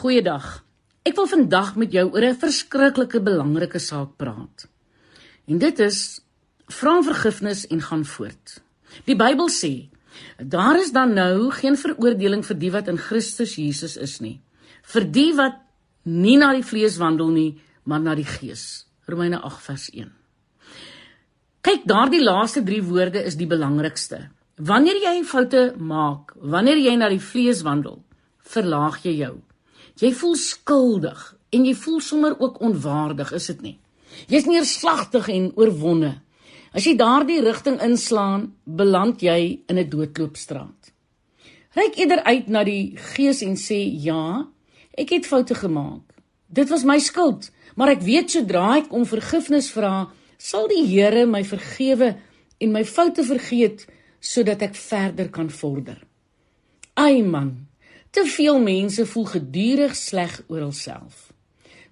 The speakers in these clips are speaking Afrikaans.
Goeiedag. Ek wil vandag met jou oor 'n verskriklike belangrike saak praat. En dit is vra vergifnis en gaan voort. Die Bybel sê, daar is dan nou geen veroordeling vir die wat in Christus Jesus is nie. Vir die wat nie na die vlees wandel nie, maar na die Gees. Romeine 8 vers 1. Kyk, daardie laaste 3 woorde is die belangrikste. Wanneer jy foute maak, wanneer jy na die vlees wandel, verlaag jy jou. Jy voel skuldig en jy voel sommer ook onwaardig, is dit nie? Jy's neerslagtig en oorwonde. As jy daardie rigting inslaan, beland jy in 'n doodloopstraat. Ryk eerder uit na die Gees en sê ja, ek het foute gemaak. Dit was my skuld, maar ek weet sodra ek om vergifnis vra, sal die Here my vergewe en my foute vergeet sodat ek verder kan vorder. Ai man, Te veel mense voel gedurig sleg oor hulself.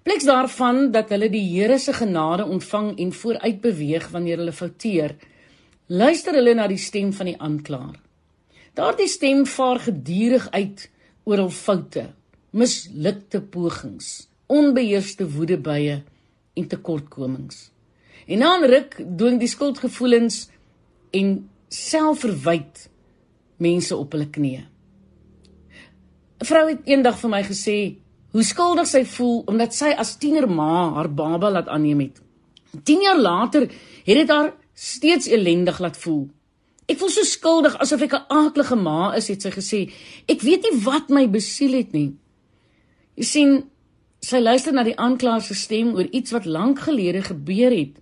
Pleks daarvan dat hulle die Here se genade ontvang en vooruit beweeg wanneer hulle fouteer, luister hulle na die stem van die aanklaer. Daardie stem vaar gedurig uit oor hul foute, mislukte pogings, onbeheerste woedebuie en tekortkomings. En dan ruk dwing die skuldgevoelens en selfverwyd mense op hulle knieë. Vrou het eendag vir my gesê hoe skuldig sy voel omdat sy as tiener ma haar baba laat aanneem het. 10 jaar later het dit haar steeds elendig laat voel. Ek voel so skuldig asof ek 'n aaklige ma is, het sy gesê. Ek weet nie wat my besiel het nie. Jy sien, sy luister na die aanklaer se stem oor iets wat lank gelede gebeur het.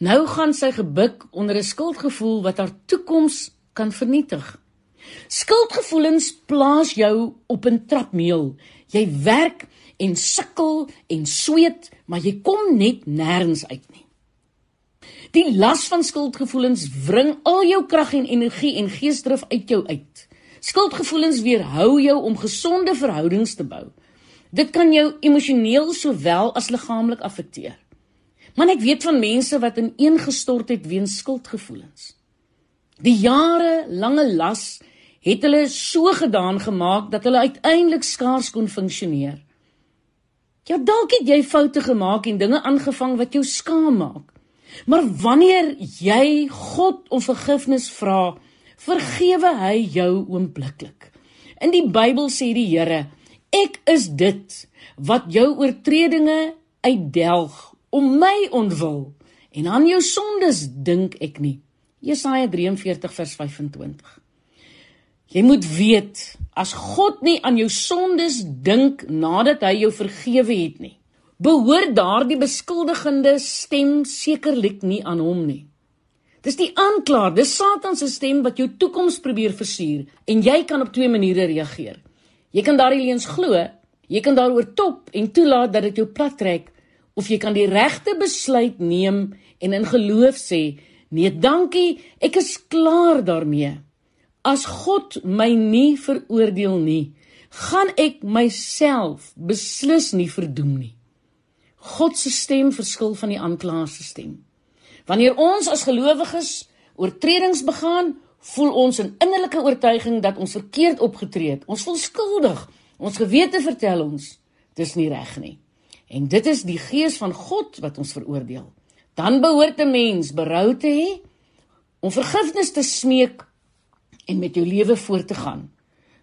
Nou gaan sy gebuk onder 'n skuldgevoel wat haar toekoms kan vernietig. Skuldgevoelens plaas jou op 'n trapmeel. Jy werk en sukkel en sweet, maar jy kom net nêrens uit nie. Die las van skuldgevoelens wring al jou krag en energie en geesdrif uit jou uit. Skuldgevoelens weerhou jou om gesonde verhoudings te bou. Dit kan jou emosioneel sowel as liggaamlik affekteer. Maar ek weet van mense wat ineengestort het weens skuldgevoelens. Die jare lange las het hulle so gedaan gemaak dat hulle uiteindelik skaars kon funksioneer. Ja, dalk het jy foute gemaak en dinge aangevang wat jou skaam maak. Maar wanneer jy God om vergifnis vra, vergewe hy jou oombliklik. In die Bybel sê die Here, ek is dit wat jou oortredinge uitdelg om my ontwil en aan jou sondes dink ek nie. Jesaja 43 vers 25. Jy moet weet, as God nie aan jou sondes dink nadat hy jou vergewe het nie, behoort daardie beskuldigende stem sekerlik nie aan hom nie. Dis die aanklaer, dis Satan se stem wat jou toekoms probeer versuur en jy kan op twee maniere reageer. Jy kan daardie leuns glo, jy kan daaroor top en toelaat dat dit jou plat trek of jy kan die regte besluit neem en in geloof sê, nee, dankie, ek is klaar daarmee. As God my nie veroordeel nie, gaan ek myself beslis nie verdoem nie. God se stem verskil van die aanklaer se stem. Wanneer ons as gelowiges oortredings begaan, voel ons 'n innerlike oortuiging dat ons verkeerd opgetree het. Ons voel skuldig. Ons gewete vertel ons dis nie reg nie. En dit is die gees van God wat ons veroordeel. Dan behoort 'n mens berou te hê om vergifnis te smeek en met jou lewe voort te gaan.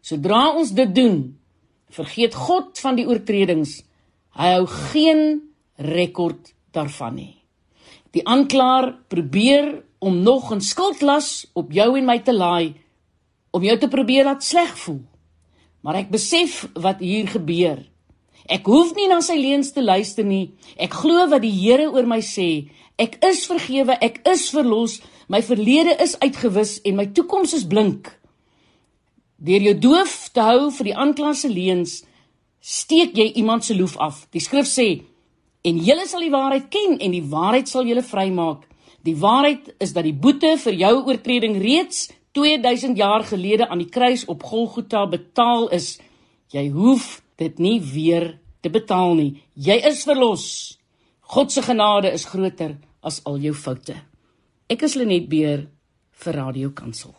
Sodra ons dit doen, vergeet God van die oortredings. Hy hou geen rekord daarvan nie. Die aanklaer probeer om nog 'n skuldlas op jou en my te laai om jou te probeer laat sleg voel. Maar ek besef wat hier gebeur. Ek hoef nie na sy leuns te luister nie. Ek glo wat die Here oor my sê. Ek is vergewe, ek is verlos, my verlede is uitgewis en my toekoms is blink. Deur jou doof te hou vir die aanklas se leuns, steek jy iemand se loef af. Die skrif sê: "En julle sal die waarheid ken en die waarheid sal julle vrymaak." Die waarheid is dat die boete vir jou oortreding reeds 2000 jaar gelede aan die kruis op Golgotha betaal is. Jy hoef dit nie weer te betaal nie. Jy is verlos. God se genade is groter as al jou foute. Ek is Lenet Beer vir Radio Kansel.